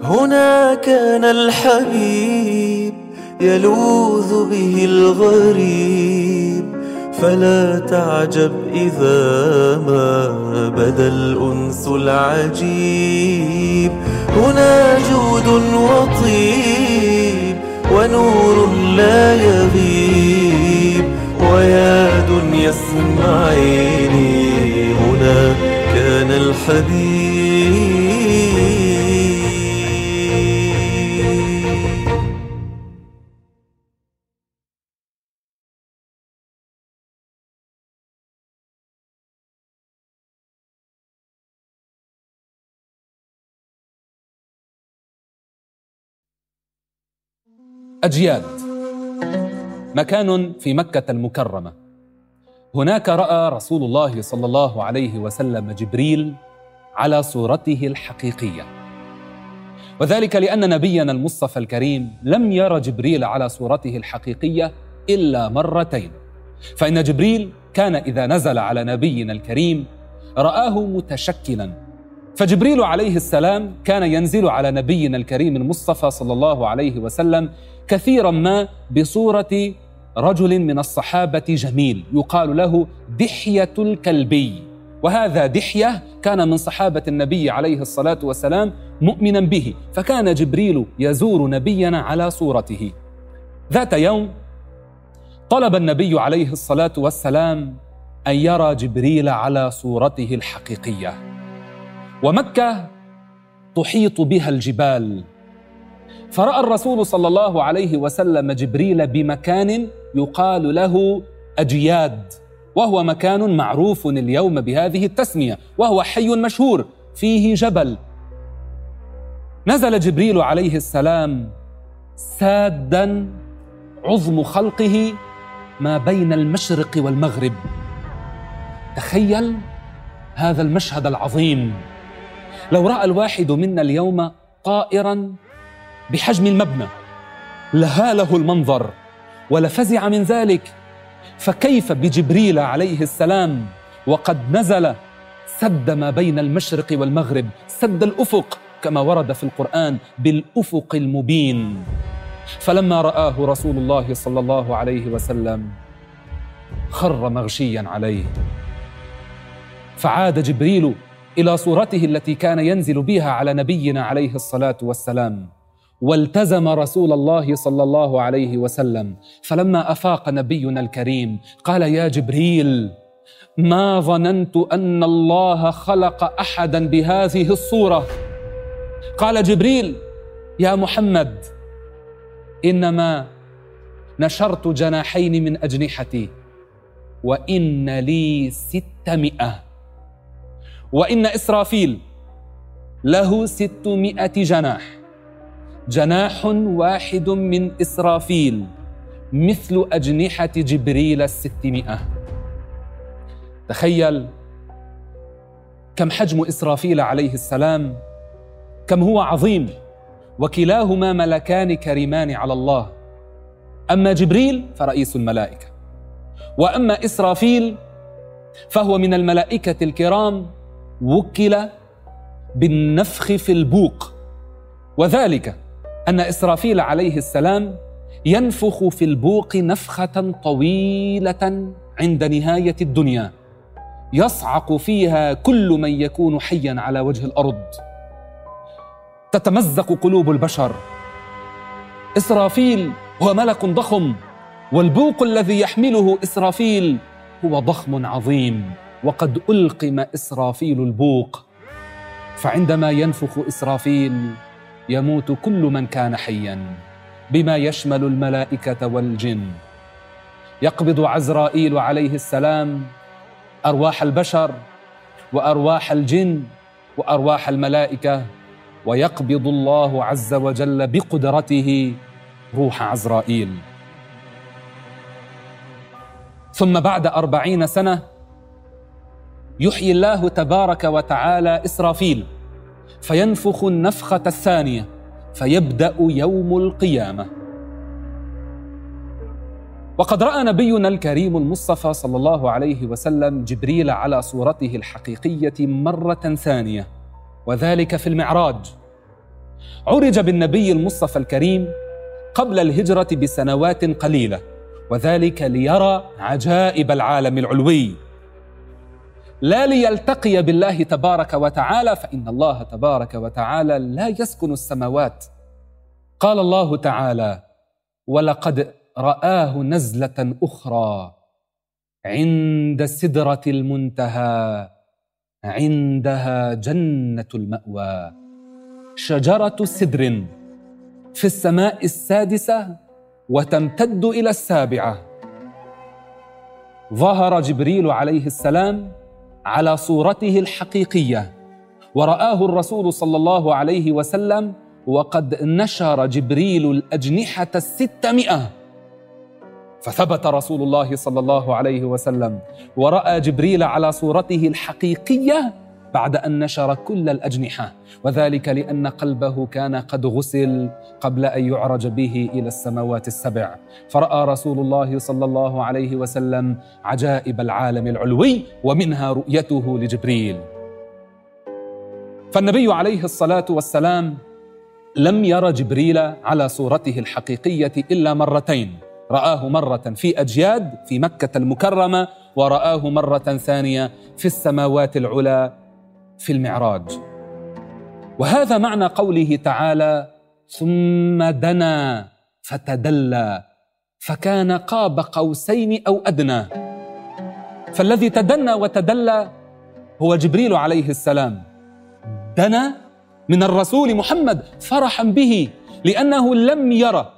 هنا كان الحبيب يلوذ به الغريب فلا تعجب إذا ما بدا الأنس العجيب. هنا جود وطيب ونور لا يغيب ويا دنيا اسمعيني هنا كان الحبيب. أجياد مكان في مكة المكرمة. هناك رأى رسول الله صلى الله عليه وسلم جبريل على صورته الحقيقية. وذلك لأن نبينا المصطفى الكريم لم ير جبريل على صورته الحقيقية إلا مرتين. فإن جبريل كان إذا نزل على نبينا الكريم رآه متشكلا. فجبريل عليه السلام كان ينزل على نبينا الكريم المصطفى صلى الله عليه وسلم كثيرا ما بصورة رجل من الصحابة جميل يقال له دحية الكلبي. وهذا دحية كان من صحابة النبي عليه الصلاة والسلام مؤمنا به فكان جبريل يزور نبينا على صورته. ذات يوم طلب النبي عليه الصلاة والسلام أن يرى جبريل على صورته الحقيقية. ومكة تحيط بها الجبال. فرأى الرسول صلى الله عليه وسلم جبريل بمكان يقال له أجياد وهو مكان معروف اليوم بهذه التسمية وهو حي مشهور فيه جبل. نزل جبريل عليه السلام سادا عظم خلقه ما بين المشرق والمغرب. تخيل هذا المشهد العظيم. لو رأى الواحد منا اليوم طائرا بحجم المبنى لهاله المنظر ولفزع من ذلك فكيف بجبريل عليه السلام وقد نزل سد ما بين المشرق والمغرب سد الأفق كما ورد في القرآن بالأفق المبين. فلما رآه رسول الله صلى الله عليه وسلم خر مغشيا عليه. فعاد جبريل إلى صورته التي كان ينزل بها على نبينا عليه الصلاة والسلام. والتزم رسول الله صلى الله عليه وسلم. فلما أفاق نبينا الكريم قال يا جبريل ما ظننت أن الله خلق أحدا بهذه الصورة. قال جبريل يا محمد إنما نشرت جناحين من أجنحتي وإن لي ستمائة. وإن إسرافيل له ستمائة جناح. جناح واحد من إسرافيل مثل أجنحة جبريل الستمائة. تخيل كم حجم إسرافيل عليه السلام كم هو عظيم وكلاهما ملكان كريمان على الله. أما جبريل فرئيس الملائكة وأما إسرافيل فهو من الملائكة الكرام وكل بالنفخ في البوق. وذلك أن إسرافيل عليه السلام ينفخ في البوق نفخة طويلة عند نهاية الدنيا. يصعق فيها كل من يكون حيا على وجه الأرض. تتمزق قلوب البشر. إسرافيل هو ملك ضخم والبوق الذي يحمله إسرافيل هو ضخم عظيم. وقد ألقم إسرافيل البوق. فعندما ينفخ إسرافيل يموت كل من كان حيا بما يشمل الملائكة والجن. يقبض عزرائيل عليه السلام أرواح البشر وأرواح الجن وأرواح الملائكة. ويقبض الله عز وجل بقدرته روح عزرائيل. ثم بعد أربعين سنة يحيي الله تبارك وتعالى إسرافيل فينفخ النفخة الثانية فيبدأ يوم القيامة. وقد رأى نبينا الكريم المصطفى صلى الله عليه وسلم جبريل على صورته الحقيقية مرة ثانية وذلك في المعراج. عرج بالنبي المصطفى الكريم قبل الهجرة بسنوات قليلة وذلك ليرى عجائب العالم العلوي. لا ليلتقي بالله تبارك وتعالى فإن الله تبارك وتعالى لا يسكن السماوات. قال الله تعالى ولقد رآه نزلة أخرى عند سدرة المنتهى عندها جنة المأوى. شجرة سدر في السماء السادسة وتمتد إلى السابعة. ظهر جبريل عليه السلام على صورته الحقيقية. ورآه الرسول صلى الله عليه وسلم وقد نشر جبريل الأجنحة الستمائة. فثبت رسول الله صلى الله عليه وسلم. ورأى جبريل على صورته الحقيقية بعد أن نشر كل الأجنحة وذلك لأن قلبه كان قد غسل قبل أن يعرج به إلى السماوات السبع. فرأى رسول الله صلى الله عليه وسلم عجائب العالم العلوي ومنها رؤيته لجبريل. فالنبي عليه الصلاة والسلام لم ير جبريل على صورته الحقيقية إلا مرتين. رآه مرة في أجياد في مكة المكرمة ورآه مرة ثانية في السماوات العلى في المعراج. وهذا معنى قوله تعالى ثم دنا فتدلى فكان قاب قوسين أو أدنى. فالذي تدنى وتدلى هو جبريل عليه السلام. دنا من الرسول محمد فرحا به لأنه لم يرى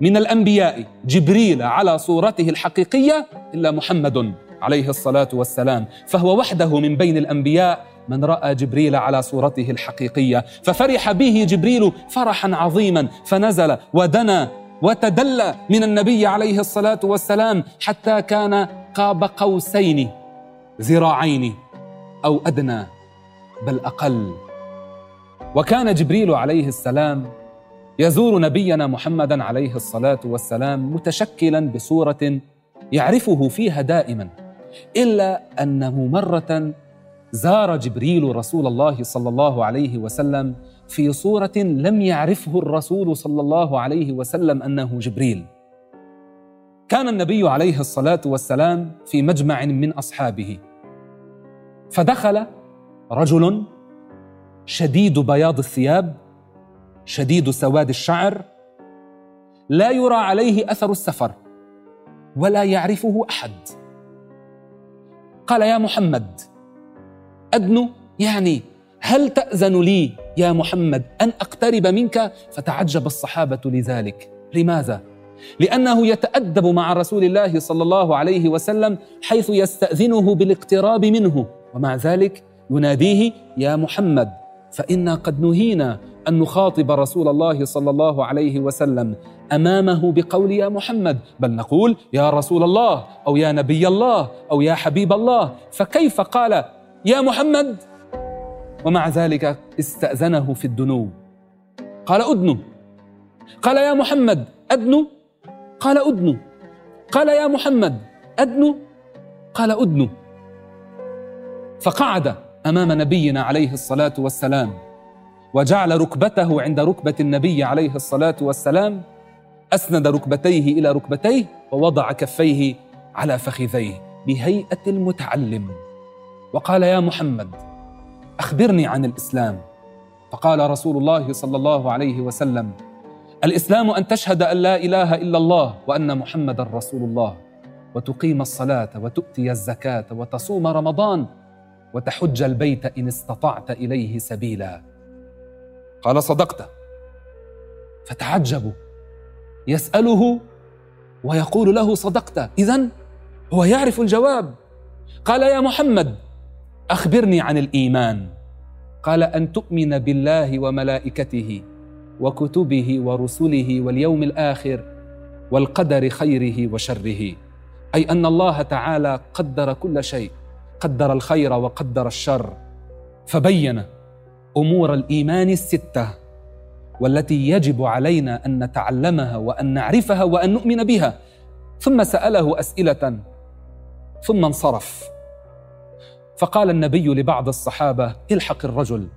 من الأنبياء جبريل على صورته الحقيقية إلا محمد عليه الصلاة والسلام. فهو وحده من بين الأنبياء من رأى جبريل على صورته الحقيقية. ففرح به جبريل فرحا عظيما. فنزل ودنا وتدلى من النبي عليه الصلاة والسلام حتى كان قاب قوسين ذراعين أو أدنى بل أقل. وكان جبريل عليه السلام يزور نبينا محمدا عليه الصلاة والسلام متشكلا بصورة يعرفه فيها دائما إلا أنه مرة زار جبريل رسول الله صلى الله عليه وسلم في صورة لم يعرفه الرسول صلى الله عليه وسلم أنه جبريل. كان النبي عليه الصلاة والسلام في مجمع من أصحابه. فدخل رجل شديد بياض الثياب شديد سواد الشعر لا يرى عليه أثر السفر ولا يعرفه أحد. قال يا محمد أدنو؟ يعني هل تأذن لي يا محمد أن أقترب منك؟ فتعجب الصحابة لذلك. لماذا؟ لأنه يتأدب مع رسول الله صلى الله عليه وسلم حيث يستأذنه بالاقتراب منه. ومع ذلك يناديه يا محمد فإنا قد نهينا أن نخاطب رسول الله صلى الله عليه وسلم أمامه بقول يا محمد. بل نقول يا رسول الله أو يا نبي الله أو يا حبيب الله. فكيف قال يا محمد. ومع ذلك استأذنه في الدنو. قال أدنو. قال يا محمد أدنو. قال أدنو. قال يا محمد أدنو. قال أدنو. فقعد أمام نبينا عليه الصلاة والسلام. وجعل ركبته عند ركبة النبي عليه الصلاة والسلام. أسند ركبتيه إلى ركبتيه ووضع كفيه على فخذيه بهيئة المتعلم. وقال يا محمد أخبرني عن الإسلام. فقال رسول الله صلى الله عليه وسلم الإسلام أن تشهد أن لا إله إلا الله وأن محمدا رسول الله وتقيم الصلاة وتؤتي الزكاة وتصوم رمضان وتحج البيت إن استطعت إليه سبيلا. قال صدقت. فتعجبوا. يسأله ويقول له صدقت. اذا هو يعرف الجواب. قال يا محمد أخبرني عن الإيمان. قال أن تؤمن بالله وملائكته وكتبه ورسله واليوم الآخر والقدر خيره وشره. أي أن الله تعالى قدر كل شيء قدر الخير وقدر الشر. فبين أمور الإيمان الستة والتي يجب علينا أن نتعلمها وأن نعرفها وأن نؤمن بها. ثم سأله أسئلة ثم انصرف. فقال النبي لبعض الصحابة الحق الرجل.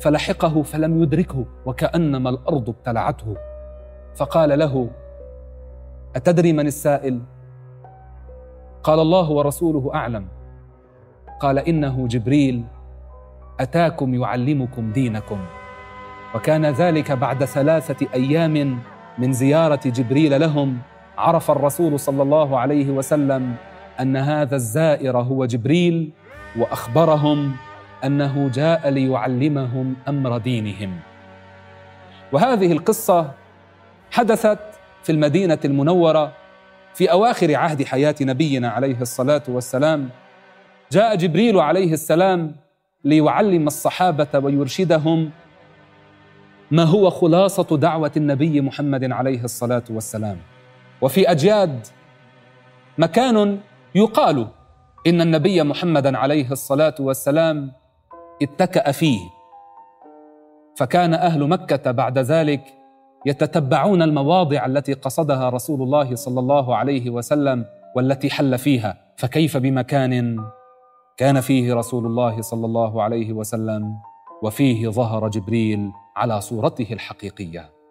فلحقه فلم يدركه وكأنما الأرض ابتلعته. فقال له أتدري من السائل؟ قال الله ورسوله أعلم. قال إنه جبريل أتاكم يعلمكم دينكم. وكان ذلك بعد ثلاثة أيام من زيارة جبريل لهم عرف الرسول صلى الله عليه وسلم أن هذا الزائر هو جبريل وأخبرهم أنه جاء ليعلمهم أمر دينهم. وهذه القصة حدثت في المدينة المنورة في أواخر عهد حياة نبينا عليه الصلاة والسلام. جاء جبريل عليه السلام ليعلم الصحابة ويرشدهم ما هو خلاصة دعوة النبي محمد عليه الصلاة والسلام. وفي أجياد مكان يقال إن النبي محمدا عليه الصلاة والسلام اتكأ فيه. فكان أهل مكة بعد ذلك يتتبعون المواضع التي قصدها رسول الله صلى الله عليه وسلم والتي حل فيها. فكيف بمكان كان فيه رسول الله صلى الله عليه وسلم وفيه ظهر جبريل على صورته الحقيقية؟